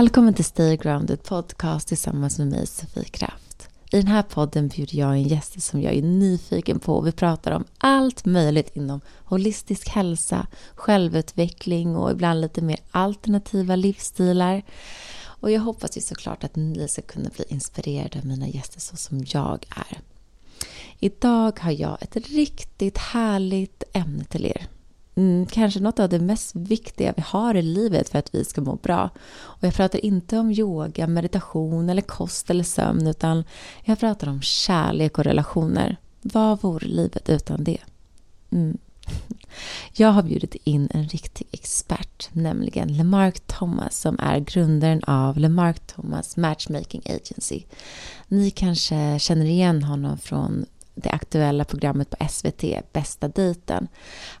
Välkommen till Stay Grounded Podcast tillsammans med mig Sofie Kraft. I den här podden bjuder jag in gäster som jag är nyfiken på. Vi pratar om allt möjligt inom holistisk hälsa, självutveckling och ibland lite mer alternativa livsstilar. Och jag hoppas ju såklart att ni ska kunna bli inspirerade av mina gäster så som jag är. Idag har jag ett riktigt härligt ämne till er. Mm, kanske något av det mest viktiga vi har i livet för att vi ska må bra. Och jag pratar inte om yoga, meditation eller kost eller sömn utan jag pratar om kärlek och relationer. Vad vore livet utan det? Mm. Jag har bjudit in en riktig expert, nämligen Lemark Thomas som är grundaren av Lemark Thomas Matchmaking Agency. Ni kanske känner igen honom från det aktuella programmet på SVT, Bästa dejten.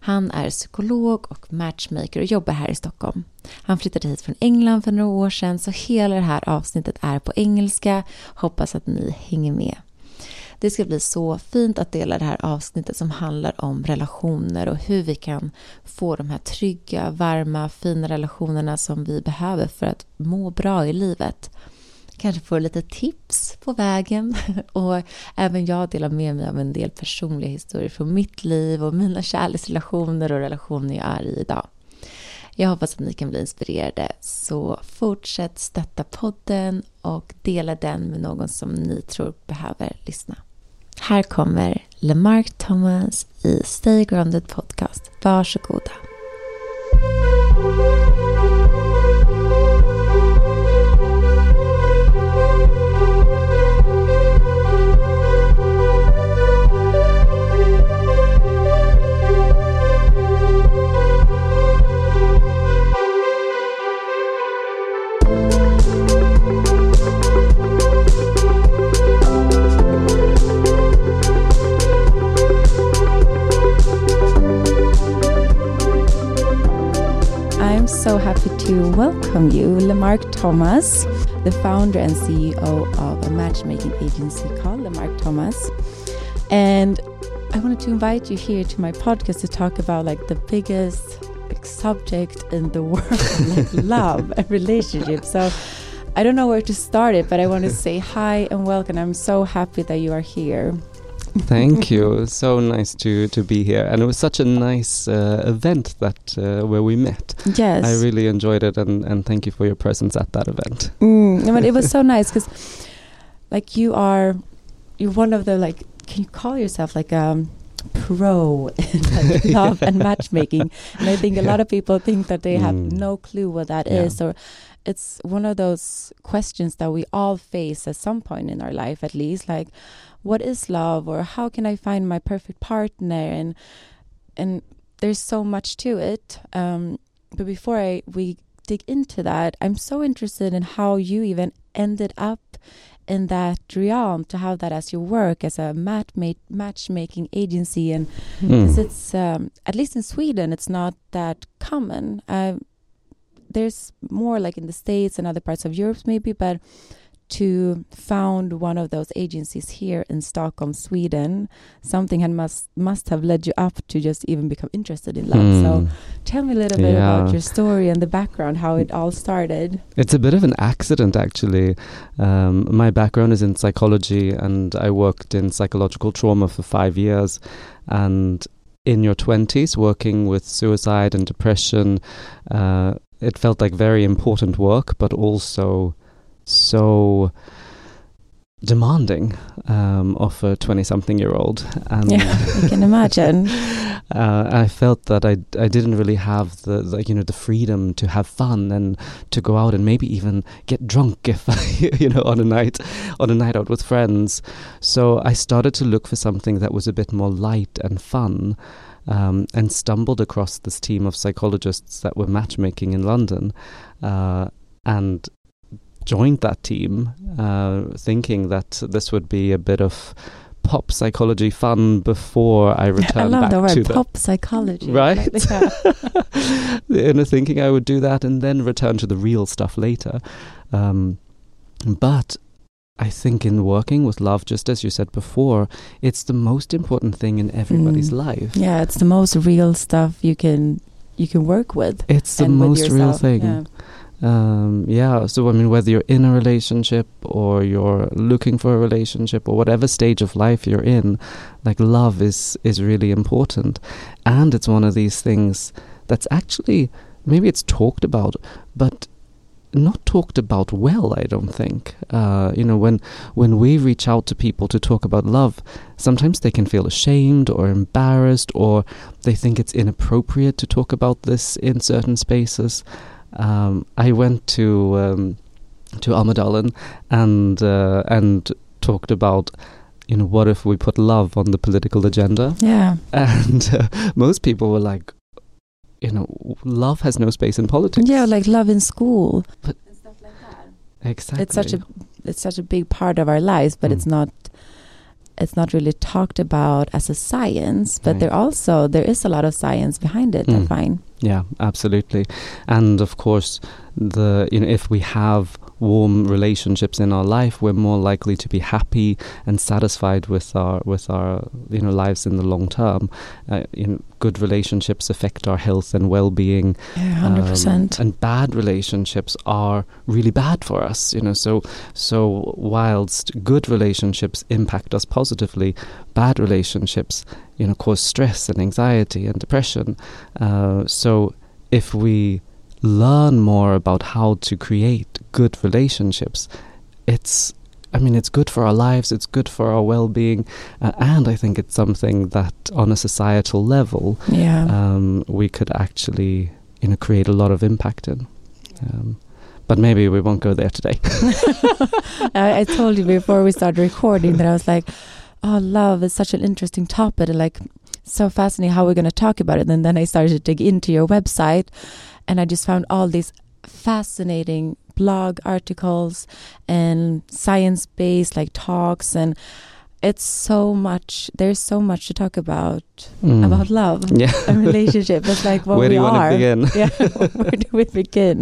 Han är psykolog och matchmaker och jobbar här i Stockholm. Han flyttade hit från England för några år sedan så hela det här avsnittet är på engelska. Hoppas att ni hänger med. Det ska bli så fint att dela det här avsnittet som handlar om relationer och hur vi kan få de här trygga, varma, fina relationerna som vi behöver för att må bra i livet kanske får lite tips på vägen. Och även jag delar med mig av en del personliga historier från mitt liv och mina kärleksrelationer och relationer jag är i idag. Jag hoppas att ni kan bli inspirerade, så fortsätt stötta podden och dela den med någon som ni tror behöver lyssna. Här kommer LeMarc Thomas i Stay Grounded Podcast. Varsågoda. So happy to welcome you, Lemarc Thomas, the founder and CEO of a matchmaking agency called Lemarc Thomas. And I wanted to invite you here to my podcast to talk about like the biggest like, subject in the world, like love and relationships. So I don't know where to start it, but I want to say hi and welcome. I'm so happy that you are here. Thank you. So nice to to be here, and it was such a nice uh, event that uh, where we met. Yes, I really enjoyed it, and and thank you for your presence at that event. Mm, but it was so nice because, like, you are you're one of the like. Can you call yourself like a um, pro in like love and matchmaking? And I think a yeah. lot of people think that they mm. have no clue what that yeah. is, or it's one of those questions that we all face at some point in our life, at least, like what is love or how can I find my perfect partner and and there's so much to it. Um, but before I we dig into that, I'm so interested in how you even ended up in that realm to have that as your work as a match matchmaking agency and mm. it's um, at least in Sweden it's not that common. There's more like in the states and other parts of Europe maybe, but to found one of those agencies here in Stockholm, Sweden, something had must must have led you up to just even become interested in love. Mm. So, hmm. tell me a little bit yeah. about your story and the background, how it all started. It's a bit of an accident, actually. Um, my background is in psychology, and I worked in psychological trauma for five years, and in your 20s working with suicide and depression uh, it felt like very important work but also so demanding um, of a 20 something year old and yeah i can imagine. Uh, i felt that I, I didn't really have the like you know the freedom to have fun and to go out and maybe even get drunk if I, you know on a night on a night out with friends. So i started to look for something that was a bit more light and fun um, and stumbled across this team of psychologists that were matchmaking in london uh, and joined that team, uh, thinking that this would be a bit of pop psychology fun before I returned I love back the word to pop psychology, right? and thinking I would do that and then return to the real stuff later. Um, but I think in working with love, just as you said before, it's the most important thing in everybody's mm. life. Yeah, it's the most real stuff you can you can work with. It's the most real thing. Yeah Um, yeah, so I mean, whether you're in a relationship or you're looking for a relationship or whatever stage of life you're in, like love is is really important, and it's one of these things that's actually maybe it's talked about, but not talked about well. I don't think. Uh, you know, when when we reach out to people to talk about love, sometimes they can feel ashamed or embarrassed, or they think it's inappropriate to talk about this in certain spaces um, I went to um, to Almedalen and uh, and talked about you know what if we put love on the political agenda yeah and uh, most people were like you know love has no space in politics yeah like love in school but exactly it's such a it's such a big part of our lives but mm. it's not it's not really talked about as a science but right. there also there is a lot of science behind it mm. i find yeah, absolutely. And of course, the you know if we have warm relationships in our life, we're more likely to be happy and satisfied with our with our you know lives in the long term. Uh, you know, good relationships affect our health and well-being. Yeah, hundred um, percent. And bad relationships are really bad for us. You know, so so whilst good relationships impact us positively, bad relationships you know cause stress and anxiety and depression. Uh, so if we learn more about how to create good relationships, it's I mean, it's good for our lives, it's good for our well being, uh, and I think it's something that on a societal level, yeah. um, we could actually, you know, create a lot of impact in. Um, but maybe we won't go there today. I, I, told you before we started recording that I was like, oh, love is such an interesting topic. And like, so fascinating how we're going to talk about it. And then I started to dig into your website and I just found all these fascinating blog articles and science based like talks and it's so much there's so much to talk about mm. about love yeah. and relationship it's like what where we do you are begin? yeah where do we begin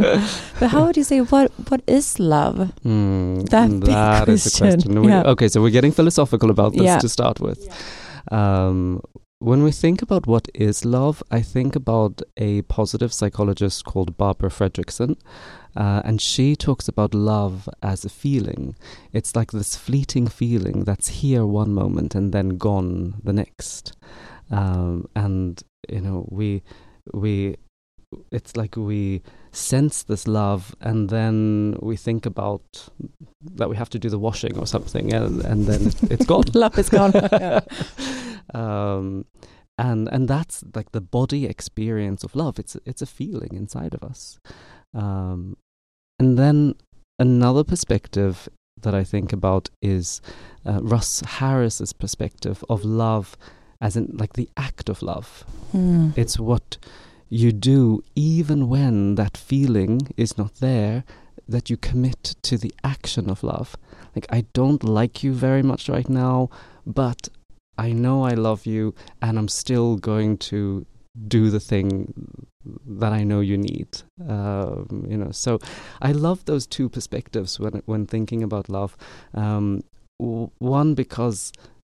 but how would you say what what is love mm, that, that is a question yeah. okay so we're getting philosophical about this yeah. to start with um, when we think about what is love, I think about a positive psychologist called Barbara Fredrickson, uh, and she talks about love as a feeling. It's like this fleeting feeling that's here one moment and then gone the next. Um, and you know, we we it's like we sense this love and then we think about that we have to do the washing or something and, and then it's gone love is gone um, and and that's like the body experience of love it's it's a feeling inside of us um, and then another perspective that I think about is uh, Russ Harris's perspective of love as in like the act of love. Mm. It's what you do even when that feeling is not there, that you commit to the action of love. Like, I don't like you very much right now, but I know I love you and I'm still going to do the thing that I know you need. Um, you know, so I love those two perspectives when when thinking about love. Um, w- one because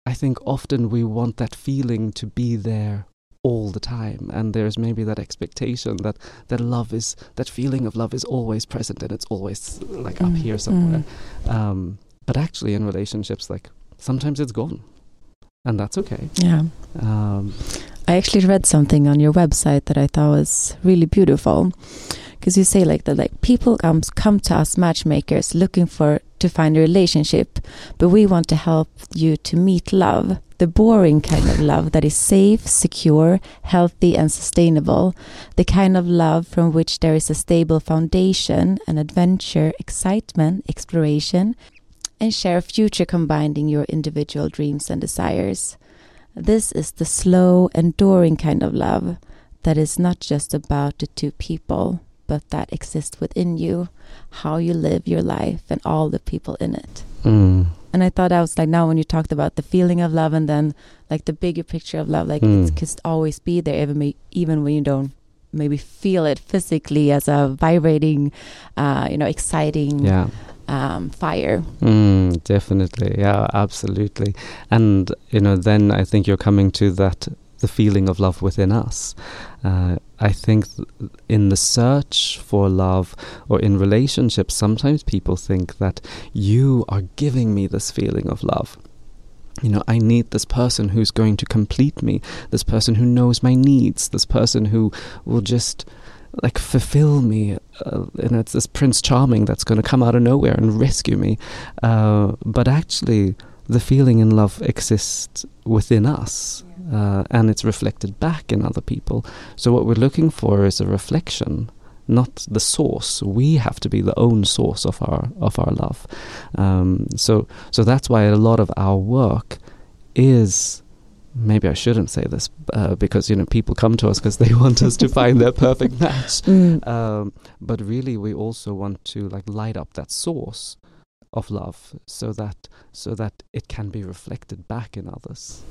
I think often we want that feeling to be there all the time and there's maybe that expectation that that love is that feeling of love is always present and it's always like mm, up here somewhere mm. um, but actually in relationships like sometimes it's gone and that's okay. Yeah. Um, i actually read something on your website that i thought was really beautiful. Because you say like that like people come come to us matchmakers looking for to find a relationship but we want to help you to meet love the boring kind of love that is safe, secure, healthy, and sustainable, the kind of love from which there is a stable foundation, an adventure, excitement, exploration, and share a future combining your individual dreams and desires. This is the slow, enduring kind of love that is not just about the two people, but that exists within you, how you live your life, and all the people in it. Mm and I thought I was like now when you talked about the feeling of love and then like the bigger picture of love, like mm. it could always be there, even even when you don't maybe feel it physically as a vibrating, uh, you know, exciting. Yeah. Um, fire. Mm, definitely, yeah, absolutely. And you know, then I think you're coming to that the feeling of love within us. Uh, I think th- in the search for love or in relationships, sometimes people think that you are giving me this feeling of love. You know, I need this person who's going to complete me, this person who knows my needs, this person who will just like fulfill me. Uh, and it's this Prince Charming that's going to come out of nowhere and rescue me. Uh, but actually, the feeling in love exists within us. Uh, and it's reflected back in other people. So what we're looking for is a reflection, not the source. We have to be the own source of our of our love. Um, so so that's why a lot of our work is maybe I shouldn't say this uh, because you know people come to us because they want us to find their perfect match. Mm. Um, but really, we also want to like light up that source of love so that so that it can be reflected back in others.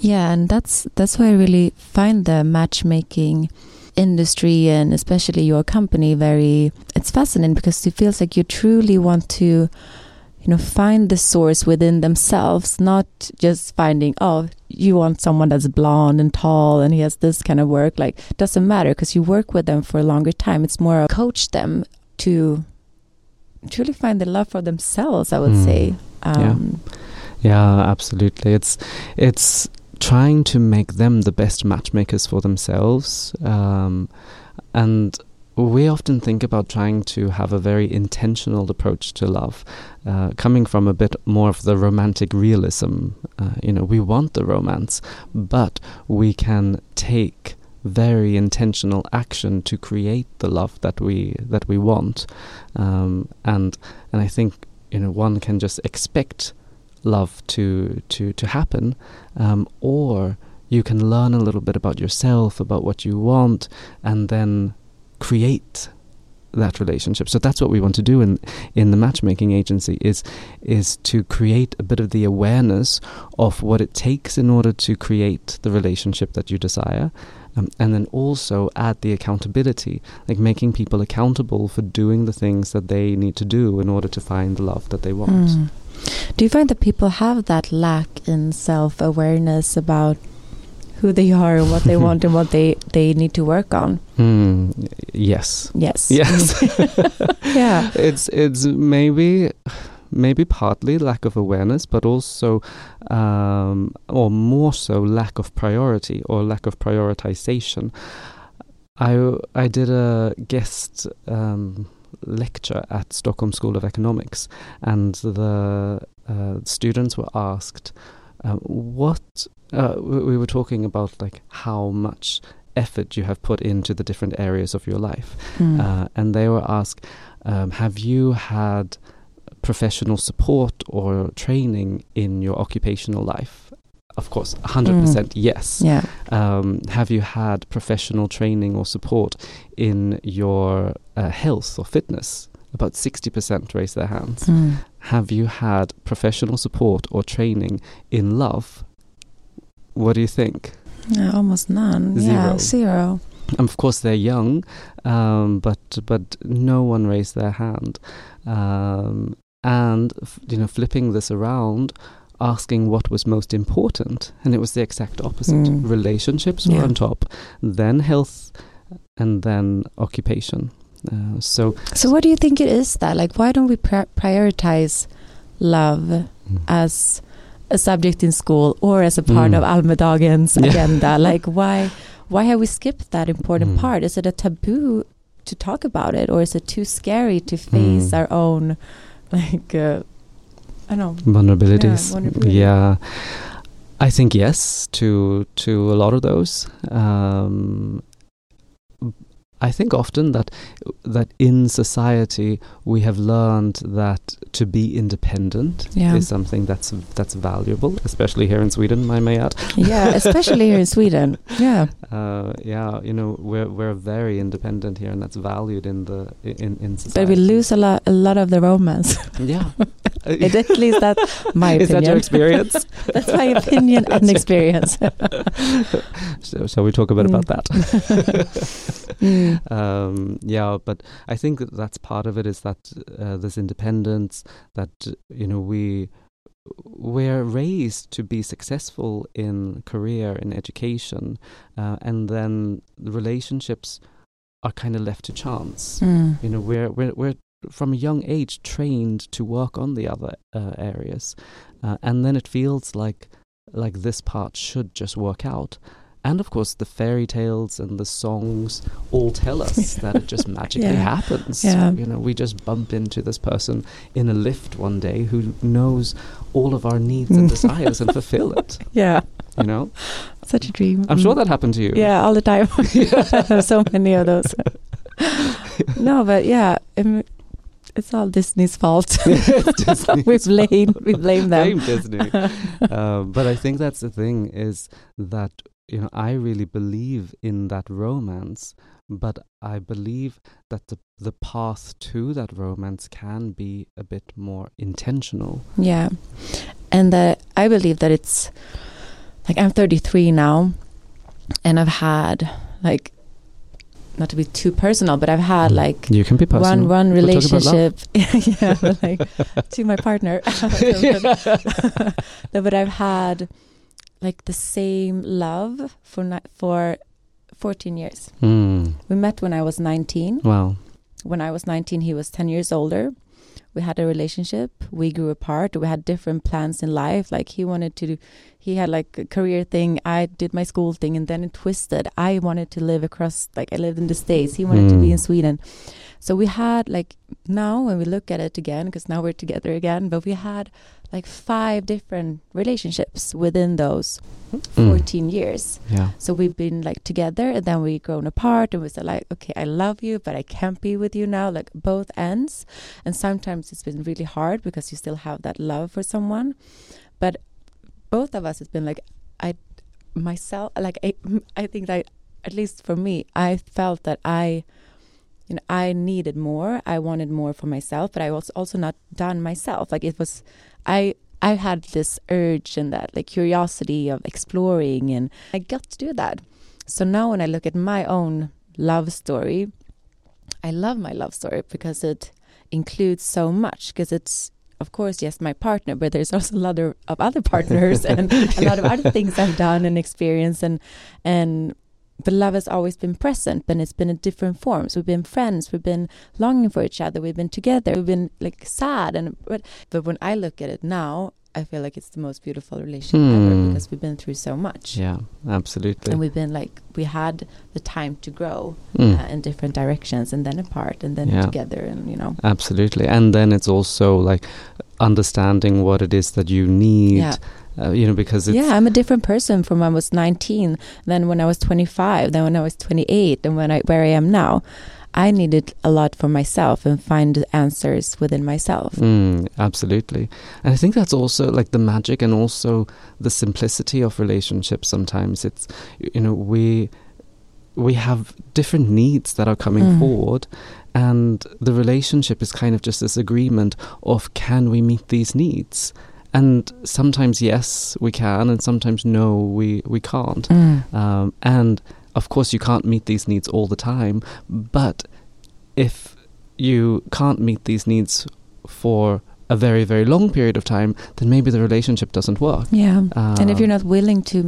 Yeah, and that's that's why I really find the matchmaking industry and especially your company very it's fascinating because it feels like you truly want to you know find the source within themselves not just finding oh you want someone that's blonde and tall and he has this kind of work like doesn't matter because you work with them for a longer time it's more coach them to truly find the love for themselves i would Mm. say um, Yeah, absolutely. It's it's trying to make them the best matchmakers for themselves, um, and we often think about trying to have a very intentional approach to love, uh, coming from a bit more of the romantic realism. Uh, you know, we want the romance, but we can take very intentional action to create the love that we that we want, um, and and I think you know one can just expect love to to to happen, um, or you can learn a little bit about yourself, about what you want, and then create that relationship. So that's what we want to do in in the matchmaking agency is is to create a bit of the awareness of what it takes in order to create the relationship that you desire. Um, and then also add the accountability, like making people accountable for doing the things that they need to do in order to find the love that they want. Mm. Do you find that people have that lack in self awareness about who they are and what they want and what they, they need to work on? Hmm, yes. Yes. Yes. yeah. it's it's maybe maybe partly lack of awareness, but also um, or more so lack of priority or lack of prioritization. I I did a guest um, lecture at Stockholm School of Economics, and the uh, students were asked uh, what uh, we we were talking about, like how much effort you have put into the different areas of your life. Mm. Uh, and they were asked, um, "Have you had professional support or training in your occupational life?" Of course, hundred percent yes. yeah. Um, have you had professional training or support in your uh, health or fitness? About sixty percent raised their hands. Mm. Have you had professional support or training in love? What do you think? Yeah, almost none. Yeah, Zero. zero. Um, of course, they're young, um, but but no one raised their hand. Um, and f- you know, flipping this around, asking what was most important, and it was the exact opposite. Mm. Relationships were Yeah. on top, then health, and then occupation. Uh, so So, what do you think it is that? Like, why don't we pri- prioritize love as a subject in school or as a part Mm. of Almedalen's Yeah. agenda? like, why why have we skipped that important Mm. part? Is it a taboo to talk about it, or is it too scary to face Mm. our own, like, uh, I don't know. vulnerabilities. Yeah, vulnerability. Yeah, I think yes to to a lot of those. Um, I think often that that in society we have learned that to be independent Yeah. is something that's that's valuable, especially here in Sweden. I may add. Yeah, especially here in Sweden. Yeah. Uh, yeah, you know we're we're very independent here, and that's valued in the in in society. But we lose a lot, a lot of the romance. Yeah, It- At least that's my is that opinion. your experience? That's my opinion and experience. so, shall we talk a bit about that? Mm. um, yeah, but I think that that's part of it is that uh, this independence that you know we we're raised to be successful in career in education uh, and then the relationships are kind of left to chance Mm. you know we're we're, we're from a young age trained to work on the other uh, areas uh, and then it feels like like this part should just work out and of course the fairy tales and the songs all tell us that it just magically Yeah. happens Yeah. you know we just bump into this person in a lift one day who knows all of our needs and desires and fulfill it Yeah, you know such a dream. i'm sure Mm. that happened to you Yeah, all the time. I have so many of those. no, but yeah, um, it's all Disney's fault. Disney's we blame we blame them. Blame Disney. um, but I think that's the thing is that you know I really believe in that romance, but I believe that the the path to that romance can be a bit more intentional. Yeah, and uh, I believe that it's like I'm 33 now, and I've had like not to be too personal, but I've had like You can be one personal. one about relationship. Yeah but like to my partner. No, but i've had like the same love for ni- for 14 years. Mm. we met when i was 19 Wow. when i was 19 he was 10 years older. We had a relationship. We grew apart. We had different plans in life. Like he wanted to he had like a career thing i did my school thing and then it twisted i wanted to live across like i lived in the states he wanted to be Mm. in sweden so we had like now when we look at it again because now we're together again but we had like five different relationships within those Mm. 14 years Yeah. so we've been like together and then we grown apart and we said like, okay, I love you, but I can't be with you now, like both ends. And sometimes it's been really hard because you still have that love for someone. But both of us has been like, I myself, like I, I think that at least for me, I felt that I, you know, I needed more. I wanted more for myself, but I was also not done myself. Like it was, I I had this urge and that like curiosity of exploring and I got to do that. So now when I look at my own love story, I love my love story because it includes so much because it's of course yes my partner but there's also a lot of, of other partners and a lot of other things I've done and experienced and and but love has always been present but it's been in different forms. We've been friends we've been longing for each other we've been together we've been like sad and but but when I look at it now I feel like it's the most beautiful relationship ever Hmm. because we've been through so much Yeah. Absolutely. and we've been like we had the time to grow Mm. uh, in different directions and then apart and then Yeah. together and you know Absolutely. And then it's also like understanding what it is that you need. yeah Uh, you know, because it's yeah i'm a different person from when i was 19 than when i was 25 then when i was 28 and when i where i am now i needed a lot for myself and find answers within myself Mm, absolutely. And I think that's also like the magic and also the simplicity of relationships sometimes. It's you know, we we have different needs that are coming Mm. forward and the relationship is kind of just this agreement of can we meet these needs? And sometimes yes, we can and sometimes no, we we can't. Mm. Um, and of course, you can't meet these needs all the time. But if you can't meet these needs for a very, very long period of time, then maybe the relationship doesn't work. yeah and if you're Um, not willing to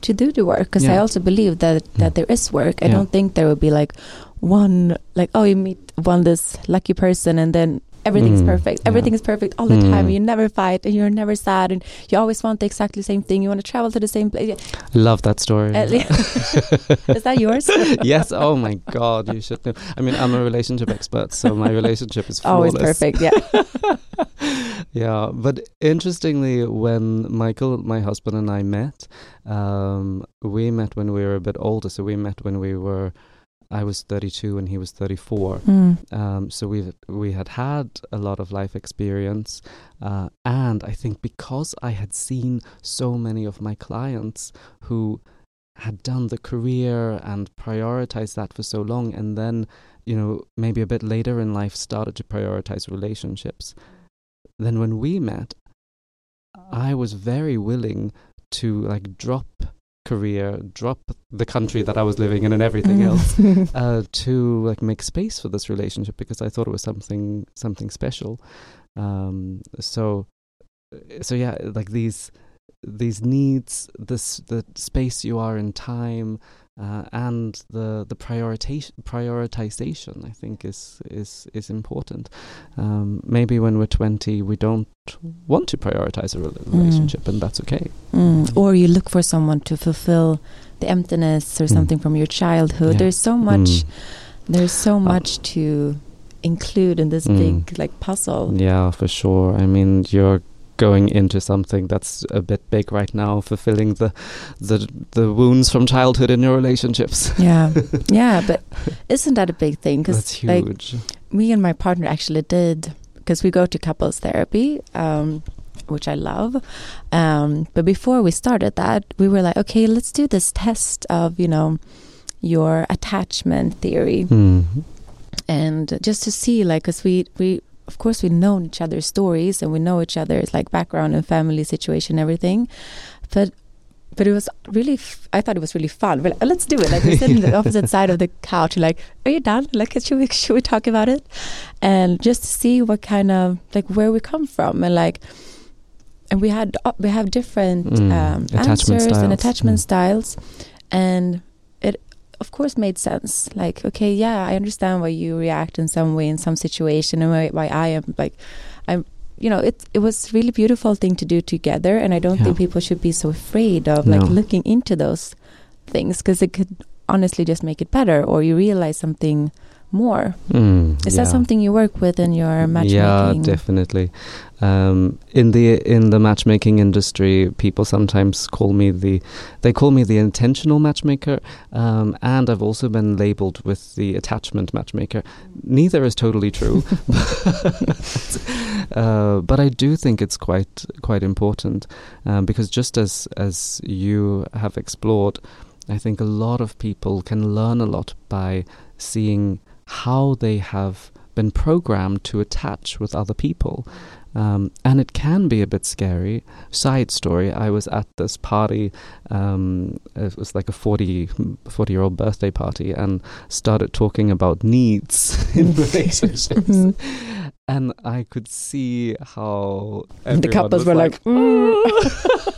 to do the work because i also believe that that Mm. there is work i Yeah. don't think there will be like one like oh you meet one this lucky person and then everything's Mm, perfect yeah. everything is perfect all the time Mm. you never fight and you're never sad and you always want the exactly same thing you want to travel to the same place love that story. Is that yours yes. Oh my God, you should know. I mean, I'm a relationship expert, so my relationship is always perfect yeah yeah, but interestingly, when Michael, my husband, and I met, um, we met when we were a bit older. So we met when we were, I was 32 and he was 34. Mm. Um, so we we had had a lot of life experience, uh, and I think because I had seen so many of my clients who had done the career and prioritized that for so long, and then you know maybe a bit later in life started to prioritize relationships. Then when we met, I was very willing to like drop career, drop the country that I was living in, and everything else uh, to like make space for this relationship because I thought it was something something special. Um, so so yeah, like these these needs, this the space you are in time, uh, and the the prioritization prioritization I think is is is important. Um, maybe when we're twenty, we don't want to prioritize a Mm. relationship, and that's okay. Mm. Or you look for someone to fulfill the emptiness or Mm. something from your childhood. Yeah. There's so much. Mm. There's so Uh, much to include in this Mm. big like puzzle. Yeah, for sure. I mean, you're going into something that's a bit big right now, fulfilling the the the wounds from childhood in your relationships. Yeah, yeah, but isn't that a big thing? Because That's like me and my partner actually did because we go to couples therapy, um, which I love. Um, but before we started that, we were like, okay, let's do this test of you know your attachment theory, Mm. and just to see like because we we of course we know each other's stories and we know each other's like background and family situation and everything, but. But it was really, f- I thought it was really fun. "Oh, let's do it. Like, we sit on the opposite side of the couch. Like, are you done? Like, should we, should we talk about it? and just to see what kind of like where we come from and like and we had uh, we have different Mm, um, attachment answers and attachment mm. styles and of course made sense like okay yeah i understand why you react in some way in some situation and why, why i am like i'm you know it it was really beautiful thing to do together and i don't Yeah. think people should be so afraid of like No. looking into those things because it could honestly just make it better or you realize something more Mm, is yeah. that something you work with in your matchmaking? Yeah, definitely. Um, in the in the matchmaking industry, people sometimes call me the they call me the intentional matchmaker, um, and I've also been labeled with the attachment matchmaker. Neither is totally true, uh, but I do think it's quite quite important um, because just as as you have explored, I think a lot of people can learn a lot by seeing how they have been programmed to attach with other people. Um, and it can be a bit scary. Side story I was at this party, um, it was like a 40, 40 year old birthday party, and started talking about needs in relationships. Mhm. and I could see how the couples were like, "Mm." "Oh."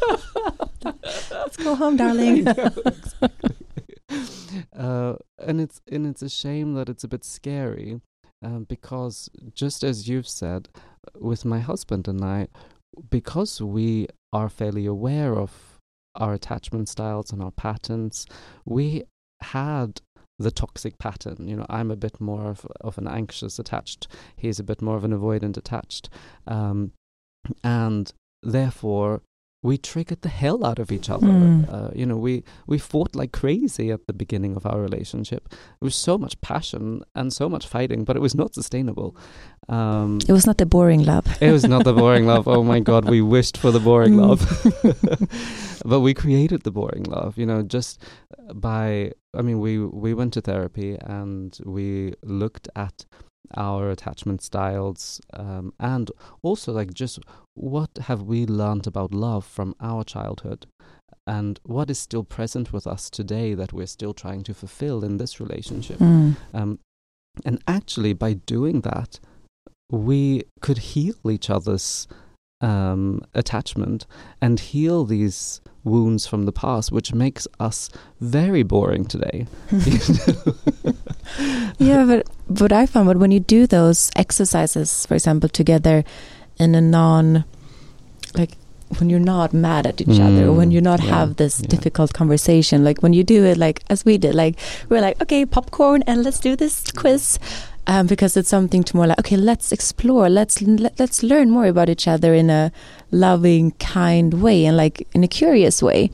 let's go home darling know, exactly. uh, and it's and it's a shame that it's a bit scary um, because just as you've said with my husband and I because we are fairly aware of our attachment styles and our patterns we had the toxic pattern. You know i'm a bit more of, of an anxious attached he's a bit more of an avoidant attached um, and therefore we triggered the hell out of each other. Mm. Uh, you know, we we fought like crazy at the beginning of our relationship. There was so much passion and so much fighting, but it was not sustainable. Um, it was not the boring love it was not the boring love. Oh my god, we wished for the boring Mm. love, but we created the boring love. You know, just by I mean, we we went to therapy and we looked at our attachment styles um, and also like just what have we learned about love from our childhood and what is still present with us today that we're still trying to fulfill in this relationship Mm. um, and actually, by doing that, we could heal each other's um, attachment and heal these wounds from the past, which makes us very boring today. yeah but but i found but when you do those exercises for example together in a non like when you're not mad at each other when Mm, you not yeah, have this yeah. difficult conversation like when you do it like as we did like we're like okay popcorn and let's do this quiz um, because it's something to more like okay let's explore let's let, let's learn more about each other in a loving kind way and like in a curious way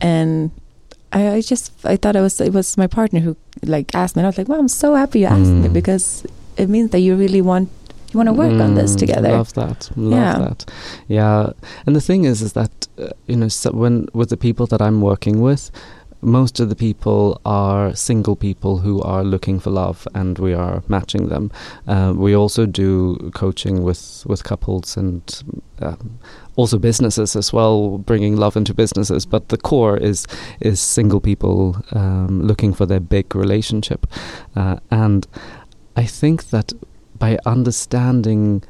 and I, I just I thought it was it was my partner who like asked me and I was like wow I'm so happy you asked me Mm. because it means that you really want you want to work on this Mm, together Love that. Love Yeah. that. Yeah. And the thing is, is that uh, you know, so when with the people that I'm working with, most of the people are single people who are looking for love, and we are matching them. Uh, we also do coaching with with couples and. Um, also businesses as well, bringing love into businesses. But the core is is single people um, looking for their big relationship, uh, and I think that by understanding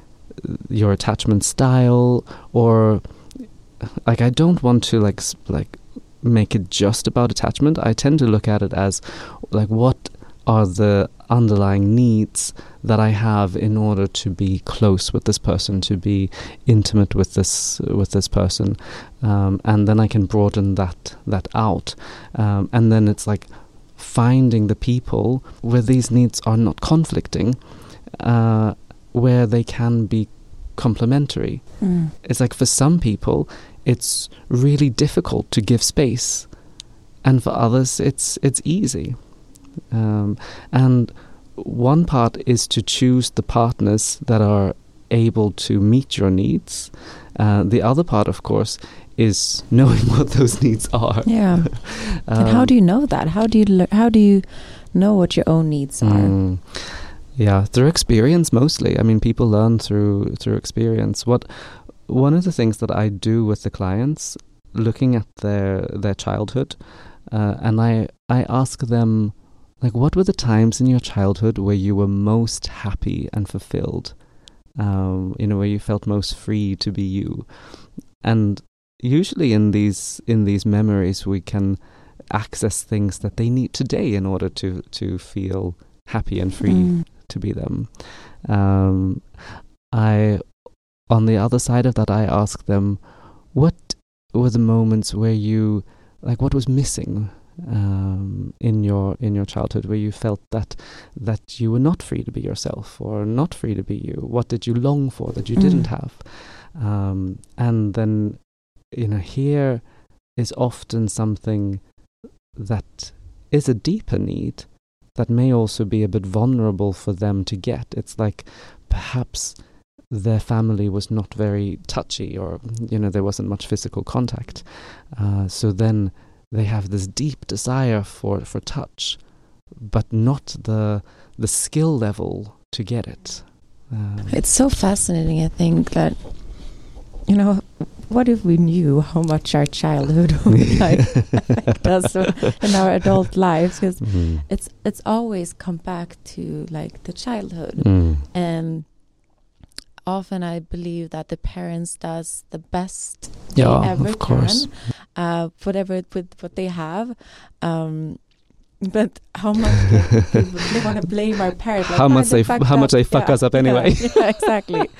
your attachment style or like I don't want to like like make it just about attachment. I tend to look at it as like what are the underlying needs that I have in order to be close with this person, to be intimate with this with this person, um, and then I can broaden that that out, um, and then it's like finding the people where these needs are not conflicting, uh, where they can be complementary. Mm. It's like for some people, it's really difficult to give space, and for others, it's it's easy. Um, and one part is to choose the partners that are able to meet your needs. Uh, the other part, of course, is knowing what those needs are. Yeah. um, and how do you know that? How do you how do you know what your own needs are? Mm, yeah, through experience mostly. I mean, people learn through through experience. What one of the things that I do with the clients, looking at their their childhood, uh, and I I ask them like, what were the times in your childhood where you were most happy and fulfilled? Um, you know, where you felt most free to be you. And usually in these in these memories, we can access things that they need today in order to to feel happy and free mm. to be them. Um, I, on the other side of that, I ask them, what were the moments where you like what was missing um, in your in your childhood where you felt that that you were not free to be yourself or not free to be you? What did you long for that you mm. didn't have? Um, and then you know here is often something that is a deeper need that may also be a bit vulnerable for them to get. It's like perhaps their family was not very touchy or you know there wasn't much physical contact uh, so then they have this deep desire for for touch, but not the the skill level to get it. Um, it's so fascinating. I think that you know, what if we knew how much our childhood like does in our adult lives? Because mm. it's it's always come back to like the childhood, mm. and often I believe that the parents does the best yeah, they ever of course. can, uh, whatever with what they have. Um, but how much they want to blame our parents? Like, how much they how up. much they fuck yeah, us up anyway? Yeah, yeah exactly.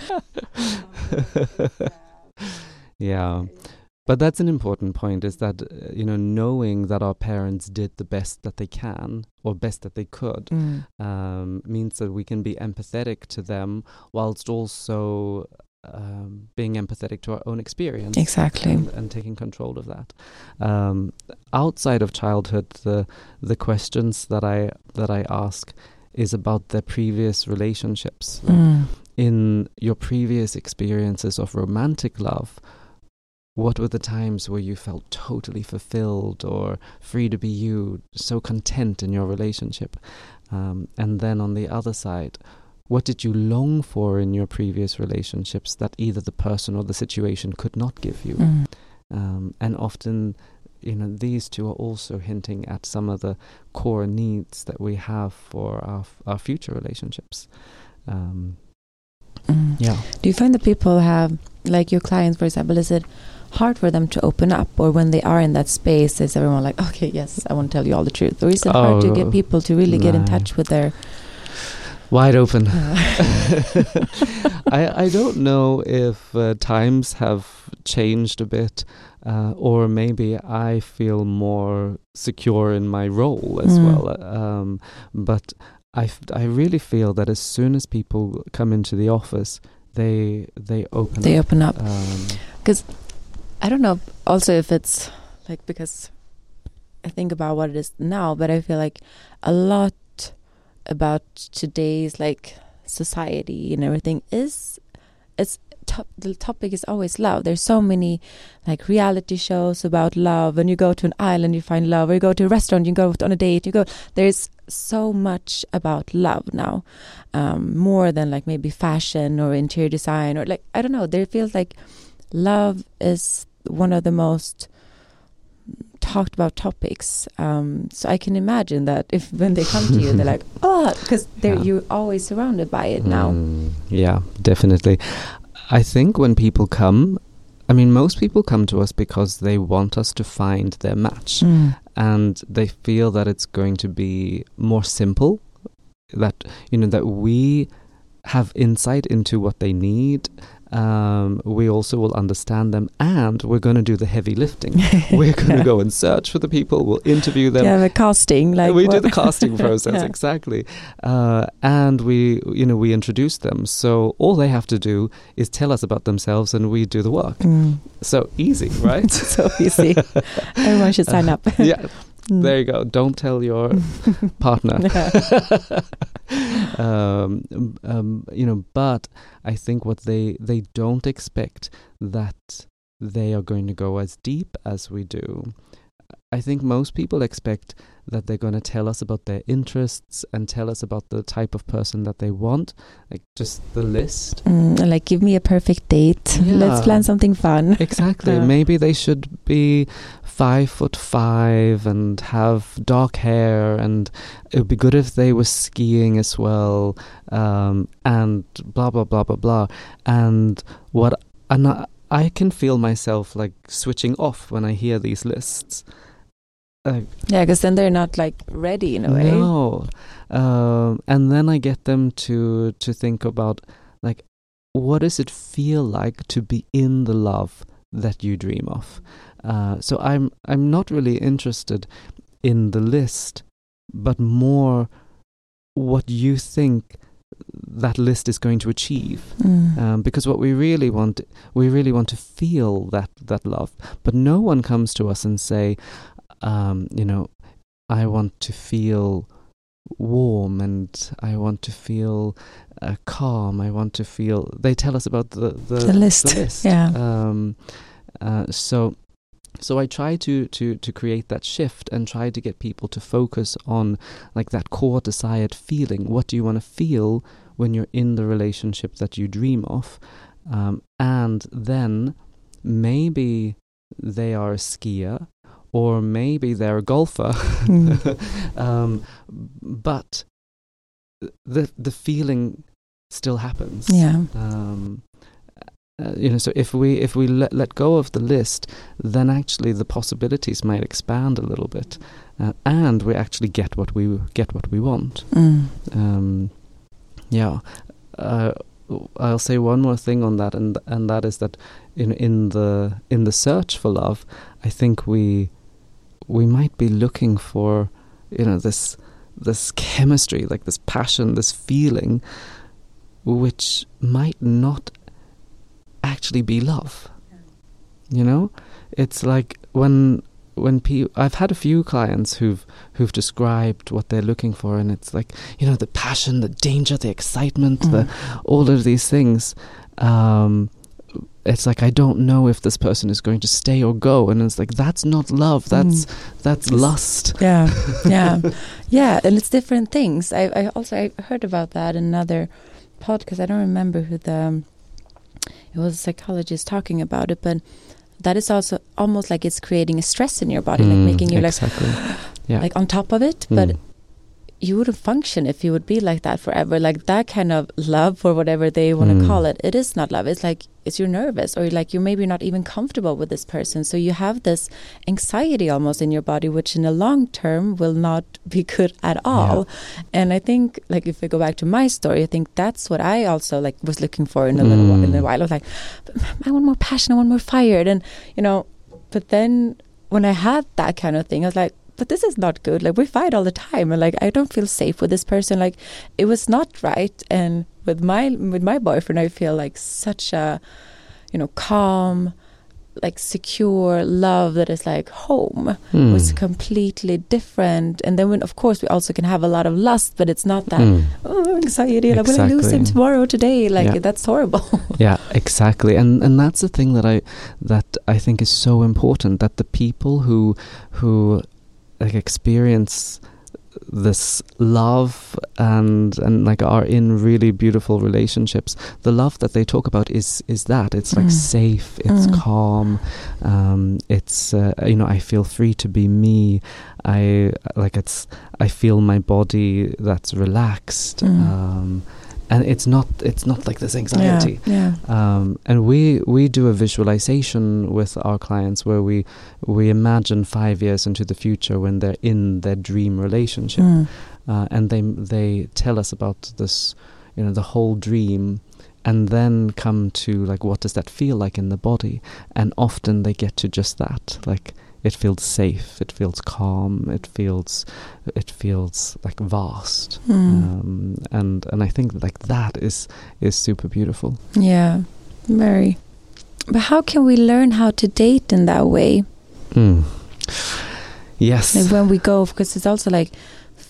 yeah. But that's an important point is that, uh, you know, knowing that our parents did the best that they can or best that they could mm. um, means that we can be empathetic to them whilst also um, being empathetic to our own experience. Exactly. And, and taking control of that. Um, outside of childhood, the, the questions that I, that I ask is about their previous relationships. Mm. In your previous experiences of romantic love, what were the times where you felt totally fulfilled or free to be you, so content in your relationship? Um, and then on the other side, what did you long for in your previous relationships that either the person or the situation could not give you? Mm. Um, and often, you know, these two are also hinting at some of the core needs that we have for our our future relationships. Um, mm. Yeah. Do you find that people have, like your clients, for example, is it hard for them to open up or when they are in that space is everyone like okay yes i want to tell you all the truth or is it oh, hard to get oh, people to really get in touch with their wide open I, I don't know if uh, times have changed a bit uh, or maybe I feel more secure in my role as mm. well um, but I, I really feel that as soon as people come into the office they they open they up. open up because um, I don't know also if it's like because I think about what it is now, but I feel like a lot about today's like society and everything is it's top, the topic is always love. There's so many like reality shows about love, and you go to an island, you find love, or you go to a restaurant, you go on a date, you go. There's so much about love now, um, more than like maybe fashion or interior design or like I don't know. There feels like love is one of the most talked about topics. Um, so I can imagine that if when they come to you, they're like, oh, because Yeah. you're always surrounded by it now. Mm, yeah, definitely. I think when people come, I mean, most people come to us because they want us to find their match Mm. and they feel that it's going to be more simple, that, you know, that we have insight into what they need. Um, we also will understand them and we're going to do the heavy lifting. we're going to Yeah. go and search for the people, we'll interview them, Yeah, the casting, like we do the casting process Yeah. exactly uh, and we you know we introduce them so all they have to do is tell us about themselves and we do the work Mm. so easy right so easy. Everyone should sign up. yeah Mm. there you go. Don't tell your partner. Um, um, you know but i think what they they don't expect that they are going to go as deep as we do i think most people expect that they're going to tell us about their interests and tell us about the type of person that they want like just the list Mm, like, give me a perfect date. Yeah. Let's plan something fun. Exactly. Yeah. Maybe they should be five foot five and have dark hair, and it would be good if they were skiing as well, um, and blah blah blah blah blah. And what and I, I can feel myself like switching off when I hear these lists. Uh, Yeah, because then they're not like ready in a way. no, um, and then I get them to to think about like, what does it feel like to be in the love that you dream of? Uh, so I'm I'm not really interested in the list, but more what you think that list is going to achieve. Mm. Um, because what we really want, we really want to feel that that love. But no one comes to us and say, um, you know, I want to feel warm and I want to feel uh, calm. I want to feel. They tell us about the the, The list, yeah. Um, uh, so. So I try to, to, to create that shift and try to get people to focus on like that core desired feeling. What do you want to feel when you're in the relationship that you dream of? Um, and then maybe they are a skier or maybe they're a golfer. Mm. um, but the the feeling still happens. Yeah. Um, uh, you know, so if we if we let let go of the list, then actually the possibilities might expand a little bit, uh, and we actually get what we get what we want. Mm. Um, yeah, uh, I'll say one more thing on that, and and that is that in in the in the search for love, I think we we might be looking for you know this this chemistry, like this passion, this feeling, which might not actually be love. You know, it's like when when pe- I've had a few clients who've who've described what they're looking for, and it's like you know the passion, the danger, the excitement, the Mm. all of these things. Um, it's like I don't know if this person is going to stay or go, and it's like that's not love. That's that's It's- lust. Yeah, yeah, yeah, and it's different things. I, I also I heard about that in another podcast. I don't remember who the um, it was a psychologist talking about it, but that is also almost like it's creating a stress in your body, like Mm, making you like exactly. yeah. like on top of it. But Mm. You wouldn't function if you would be like that forever. Like that kind of love or whatever they want to Mm. call it. It is not love. It's like it's you're nervous or like you're maybe not even comfortable with this person. So you have this anxiety almost in your body, which in the long term will not be good at all. And I think like if we go back to my story, I think that's what I also like was looking for in a little while, in a Mm. while. I was like, I want more passion, I want more fire. And you know, but then when I had that kind of thing, I was like, but this is not good. Like we fight all the time, and like I don't feel safe with this person. Like it was not right. And with my with my boyfriend, I feel like such a, you know, calm, like secure love that is like home Mm. was completely different. And then when of course we also can have a lot of lust, but it's not that Mm. oh anxiety. Like will I lose him Exactly. tomorrow, today? Like Yeah. that's horrible. Yeah, exactly. And and that's the thing that I that I think is so important that the people who who like experience this love and and like are in really beautiful relationships the love that they talk about is is that it's like Mm. safe it's Mm. calm um it's uh, you know i feel free to be me i like it's i feel my body that's relaxed Mm. um and it's not it's not like this anxiety Yeah. um, and we we do a visualization with our clients where we we imagine five years into the future when they're in their dream relationship, Mm. uh, and they they tell us about this, you know, the whole dream, and then come to like what does that feel like in the body, and often they get to just that, like it feels safe, it feels calm, it feels it feels like vast, Mm. um, and and I think like that is is super beautiful. Yeah, very. But how can we learn how to date in that way? Mm. Yes. Like when we go, because it's also like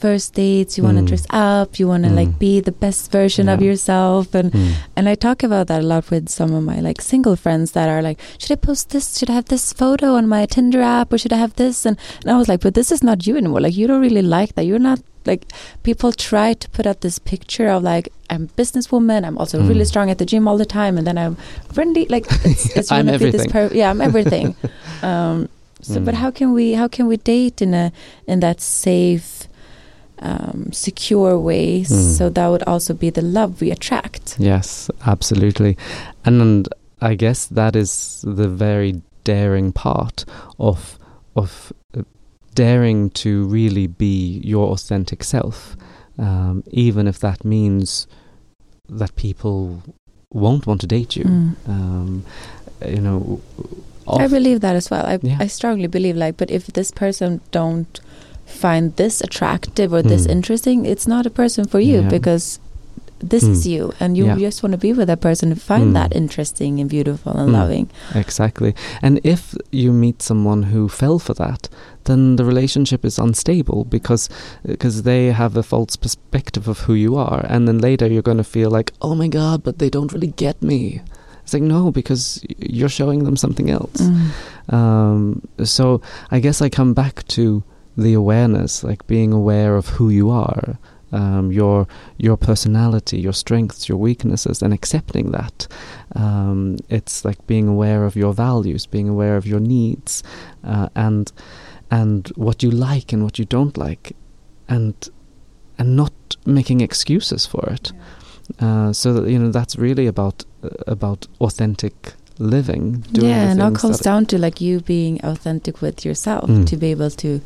first dates, you want to Mm. dress up, you want to Mm. like be the best version of yourself, and Mm. and I talk about that a lot with some of my like single friends that are like, should I post this? Should I have this photo on my Tinder app, or should I have this? And and I was like, but this is not you anymore. Like you don't really like that. You're not like people try to put up this picture of like I'm a businesswoman. I'm also Mm. really strong at the gym all the time, and then I'm friendly. Like it's, it's I'm gonna be this everything. per- yeah, I'm everything. um, so, but Mm. how can we how can we date in a in that safe, um, secure way? Mm. So that would also be the love we attract. Yes, absolutely. And, and I guess that is the very daring part of of uh, daring to really be your authentic self, um, even if that means that people won't want to date you. Mm. Um, you know, I believe that as well. I Yeah. I strongly believe like, but if this person don't find this attractive or this Mm. interesting, it's not a person for you Yeah. because this is Mm. you, and you Yeah. just want to be with that person and find Mm. that interesting and beautiful and Mm. loving. Exactly. And if you meet someone who fell for that, then the relationship is unstable because because they have a false perspective of who you are and then later you're going to feel like, "Oh my god, but they don't really get me." It's like, "No, because you're showing them something else." Mm. Um, so I guess I come back to the awareness, like being aware of who you are, um, your your personality, your strengths, your weaknesses, and accepting that. Um, it's like being aware of your values, being aware of your needs, uh, and and what you like and what you don't like, and and not making excuses for it. Uh, so that, you know that's really about uh, about authentic living. doing yeah, and it all comes down to like you being authentic with yourself Mm. to be able to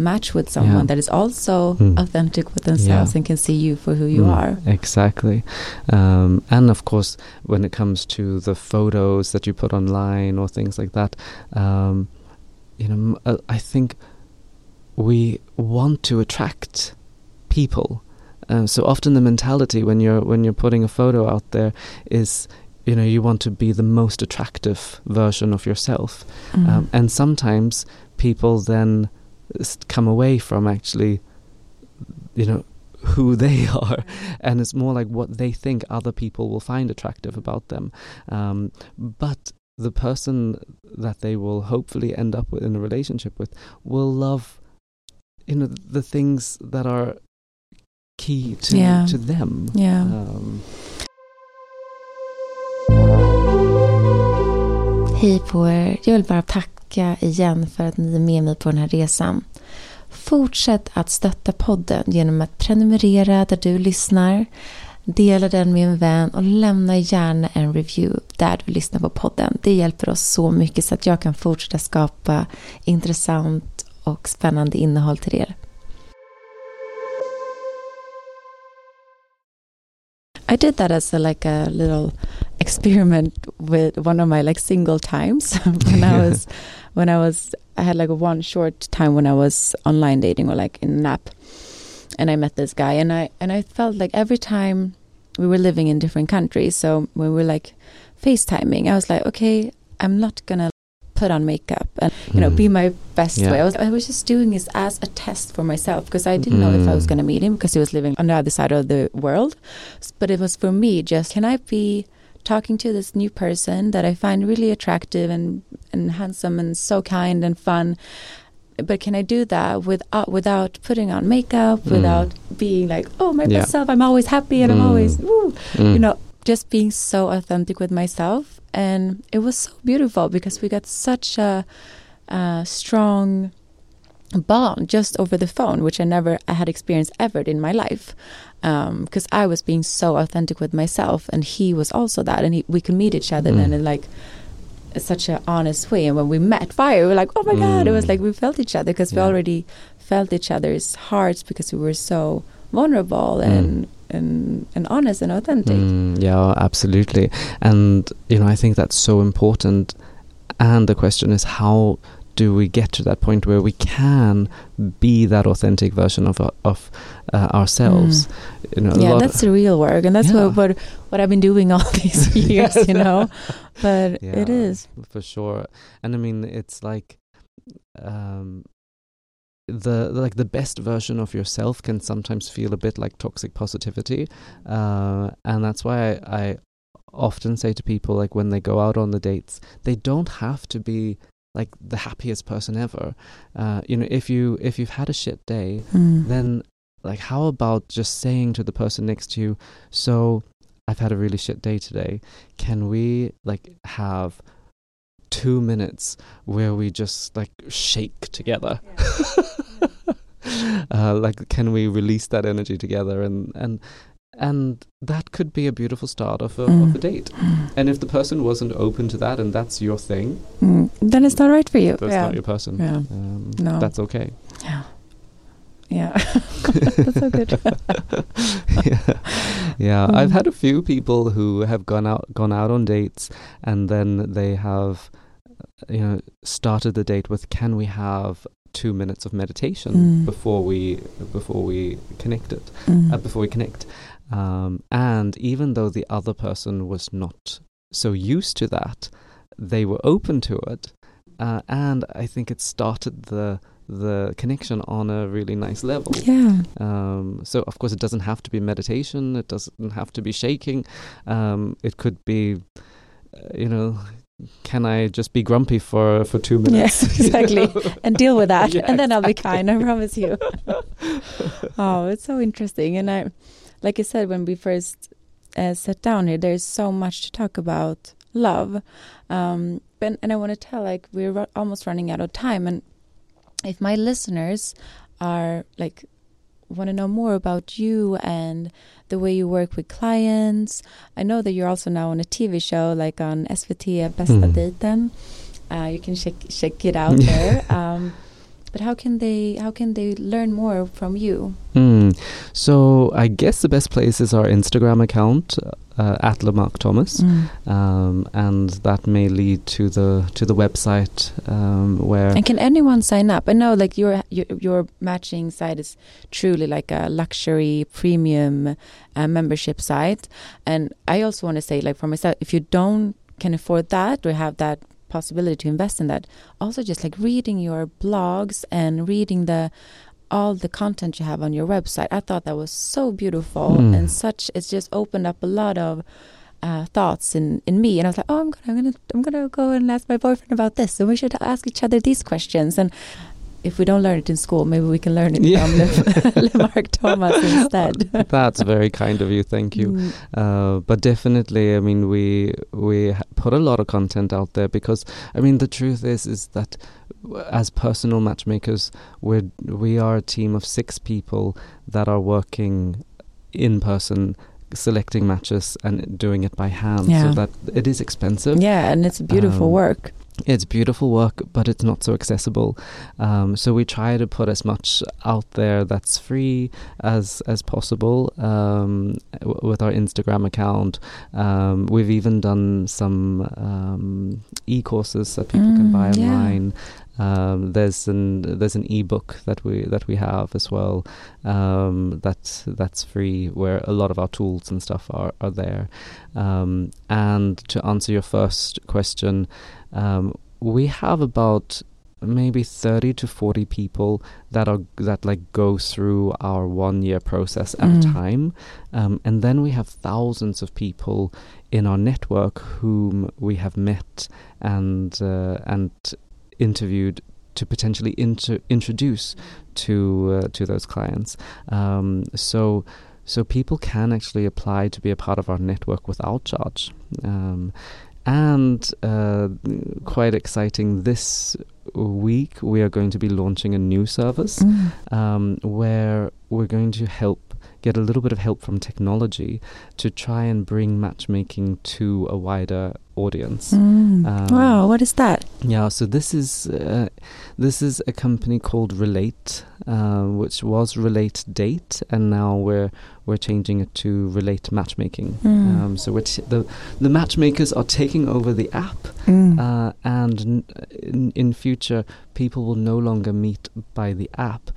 match with someone Yeah. that is also Mm. authentic with themselves Yeah. and can see you for who you Mm, are. Exactly. Um, and of course, when it comes to the photos that you put online or things like that, um, you know, uh, I think we want to attract people. Uh, so often the mentality when you're when you're putting a photo out there is, you know, you want to be the most attractive version of yourself. Mm. Um, and sometimes people then come away from actually, you know, who they are, and it's more like what they think other people will find attractive about them. Um, but the person that they will hopefully end up with in a relationship with will love, you know, the things that are key to Yeah. to them. yeah. Um, Hej på er. Jag vill bara tacka igen för att ni är med mig på den här resan. Fortsätt att stötta podden genom att prenumerera där du lyssnar. Dela den med en vän och lämna gärna en review där du lyssnar på podden. Det hjälper oss så mycket så att jag kan fortsätta skapa intressant och spännande innehåll till er. I did that as a, like a little experiment with one of my like single times when I was when I was I had like one short time when I was online dating or like in an app and I met this guy and I and I felt like every time we were living in different countries so when we were like FaceTiming I was like okay I'm not gonna put on makeup and you know mm. be my best Yeah. way I was, I was just doing this as a test for myself because I didn't know if I was Mm. going to meet him because he was living on the other side of the world but it was for me just can I be talking to this new person that I find really attractive and and handsome and so kind and fun but can I do that without without putting on makeup, Mm. without being like, oh my Yeah. best self, I'm always happy and I'm Mm. always woo, Mm. you know, just being so authentic with myself, and it was so beautiful because we got such a, a strong bond just over the phone, which I never I had experienced ever in my life, because I was being so authentic with myself, and he was also that, and he, we could meet each other Mm. then in like such an honest way. And when we met fire, we were like, oh my god, it was Mm. like we felt each other because we already felt each other's hearts because we were so vulnerable Mm. and and and honest and authentic. Mm, yeah, absolutely. And you know, I think that's so important. And the question is, how do we get to that point where we can be that authentic version of of uh, ourselves? You know, Mm. yeah, that's the real work, and that's Yeah. what, what what I've been doing all these years, you know. But it Yeah. is. for sure. And I mean, it's like um, the like the best version of yourself can sometimes feel a bit like toxic positivity, uh, and that's why I, I often say to people like when they go out on the dates, they don't have to be like the happiest person ever. Uh, you know, if you if you've had a shit day, Mm. then like how about just saying to the person next to you so i've had a really shit day today can we like have two minutes where we just like shake together uh, like can we release that energy together and and and that could be a beautiful start of a, of Mm. a date and if the person wasn't open to that and that's your thing Mm. Then it's not right for you. that's yeah. not your person Yeah. um, No. that's okay Yeah. Yeah. That's so good. yeah, yeah. Um, I've had a few people who have gone out gone out on dates, and then they have, you know, started the date with, "Can we have two minutes of meditation Mm. before we before we connected Mm. uh, before we connect?" Um, and even though the other person was not so used to that, they were open to it, uh, and I think it started the the connection on a really nice level. yeah. Um, so of course it doesn't have to be meditation. It doesn't have to be shaking. Um, it could be, uh, you know, can I just be grumpy for for two minutes? Yes, you exactly. know? And deal with that, Yeah, and then I'll be kind. I promise you. oh, it's so interesting, and I, like I said when we first uh, sat down here, there's so much to talk about love, um, and, and I want to tell like we're ru- almost running out of time, and if my listeners are like want to know more about you and the way you work with clients. I know that you're also now on a TV show like on SVT Bästa Mm. Dejten. Uh, you can check check it out there. Um, but how can they how can they learn more from you? Hmm. So I guess the best place is our Instagram account uh, at Lemarc Thomas, um, and that may lead to the to the website um, where And can anyone sign up? I know like your your, your matching site is truly like a luxury premium uh, membership site, and I also want to say like for myself, if you don't can afford that or have that possibility to invest in that, also just like reading your blogs and reading the all the content you have on your website. I thought that was so beautiful Mm. and such. It's just opened up a lot of uh, thoughts in in me, and I was like, oh, I'm gonna, I'm gonna, I'm gonna go and ask my boyfriend about this, and we should ask each other these questions. And if we don't learn it in school, maybe we can learn it Yeah. from Le- Thomas instead. that's very kind of you. Thank you. Mm. Uh, but definitely, I mean, we we put a lot of content out there because I mean, the truth is is that as personal matchmakers, we we are a team of six people that are working in person, selecting matches and doing it by hand. Yeah. So that it is expensive. Yeah, and it's beautiful Um, work. It's beautiful work, but it's not so accessible. Um, so we try to put as much out there that's free as as possible um, w- with our Instagram account. Um, we've even done some um, e-courses that people can Mm, buy yeah. online. Um, there's an there's an ebook that we that we have as well um, that that's free where a lot of our tools and stuff are are there. Um, and to answer your first question, um, we have about maybe 30 to 40 people that are that like go through our one year process at a Mm. time um, and then we have thousands of people in our network whom we have met and uh, and interviewed to potentially inter- introduce to uh, to those clients. Um, so so people can actually apply to be a part of our network without charge. Um, and uh, quite exciting, this week we are going to be launching a new service Mm. um, where we're going to help get a little bit of help from technology to try and bring matchmaking to a wider audience. Mm. Um, wow, what is that? Yeah, so this is uh, this is a company called Relate, uh, which was Relate Date, and now we're we're changing it to Relate Matchmaking. Mm. Um, so which the the matchmakers are taking over the app, Mm. uh, and n- in, in future people will no longer meet by the app;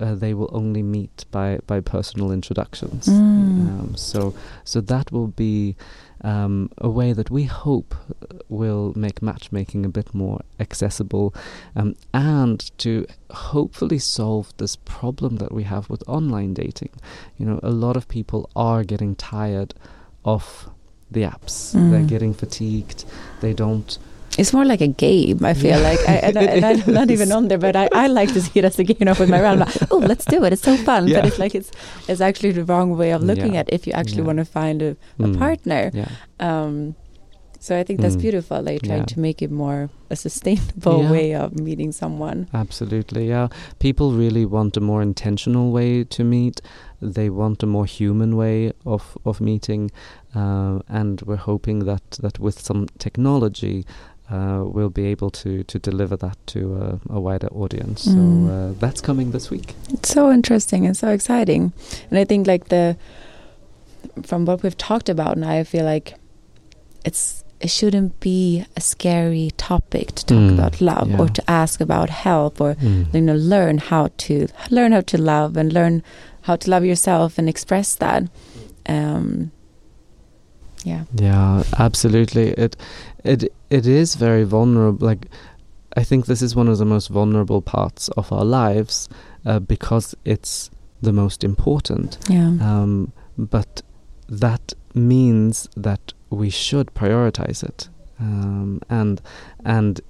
uh, they will only meet by by personal introductions. Mm. Um, so so that will be um, a way that we hope uh, will make matchmaking a bit more accessible um, and to hopefully solve this problem that we have with online dating. You know, a lot of people are getting tired of the apps. They're Mm. getting fatigued. They don't. It's more like a game. I feel Yeah. like, I, and, I, and I'm not even on there, but I, I like to see it as a game. You know, with my round, like, oh, let's do it. It's so fun. Yeah. But it's like it's it's actually the wrong way of looking Yeah. at if you actually want to find a, a Mm. partner. Um, so I think that's Mm. beautiful. Like trying Yeah. to make it more a sustainable Yeah. way of meeting someone. Absolutely, yeah. People really want a more intentional way to meet. They want a more human way of of meeting, uh, and we're hoping that that with some technology, uh, we'll be able to to deliver that to a, a wider audience. Mm. So uh, that's coming this week. It's so interesting and so exciting. And I think like the from what we've talked about now, I feel like it's it shouldn't be a scary topic to talk Mm, about love or to ask about help or Mm. you know learn how to learn how to love and learn how to love yourself and express that. Um, yeah. Yeah, absolutely. It it it is very vulnerable. Like I think this is one of the most vulnerable parts of our lives uh, because it's the most important. Yeah. Um, but that means that we should prioritize it, um, and and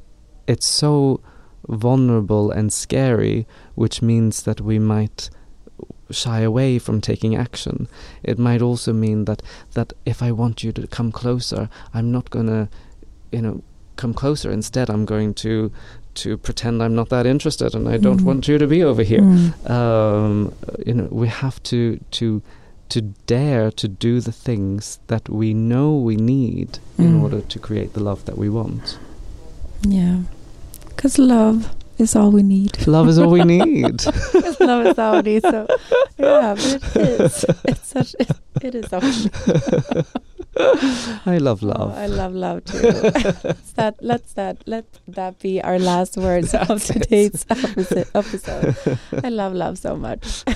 it's so vulnerable and scary, which means that we might shy away from taking action. It might also mean that that if I want you to come closer, I'm not gonna, you know, come closer. Instead, I'm going to to pretend I'm not that interested and I don't Mhm. want you to be over here Mm. um, you know, we have to to to dare to do the things that we know we need in Mm. order to create the love that we want. Yeah. Because love is all we need. Love is all we need. love is all we need. So yeah, but it is. It's such. It, it is all. I love Oh, love. I love love too. let's that let's that let that be our last words of That's it. today's episode. episode. I love love so much.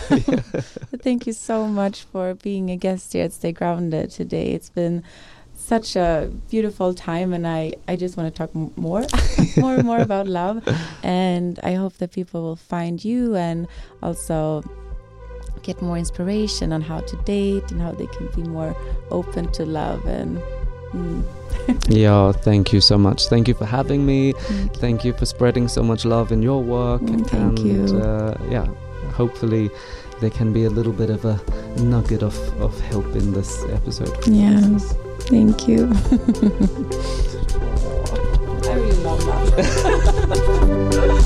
Thank you so much for being a guest here at Stay Grounded today. It's been such a beautiful time, and I I just want to talk m- more, more and more about love, and I hope that people will find you and also get more inspiration on how to date and how they can be more open to love and. Mm, yeah, thank you so much. Thank you for having me. thank you. Thank you for spreading so much love in your work. Mm, thank and you. Uh, yeah, hopefully there can be a little bit of a nugget of, of help in this episode. for Yeah. guys. Thank you. I really love that.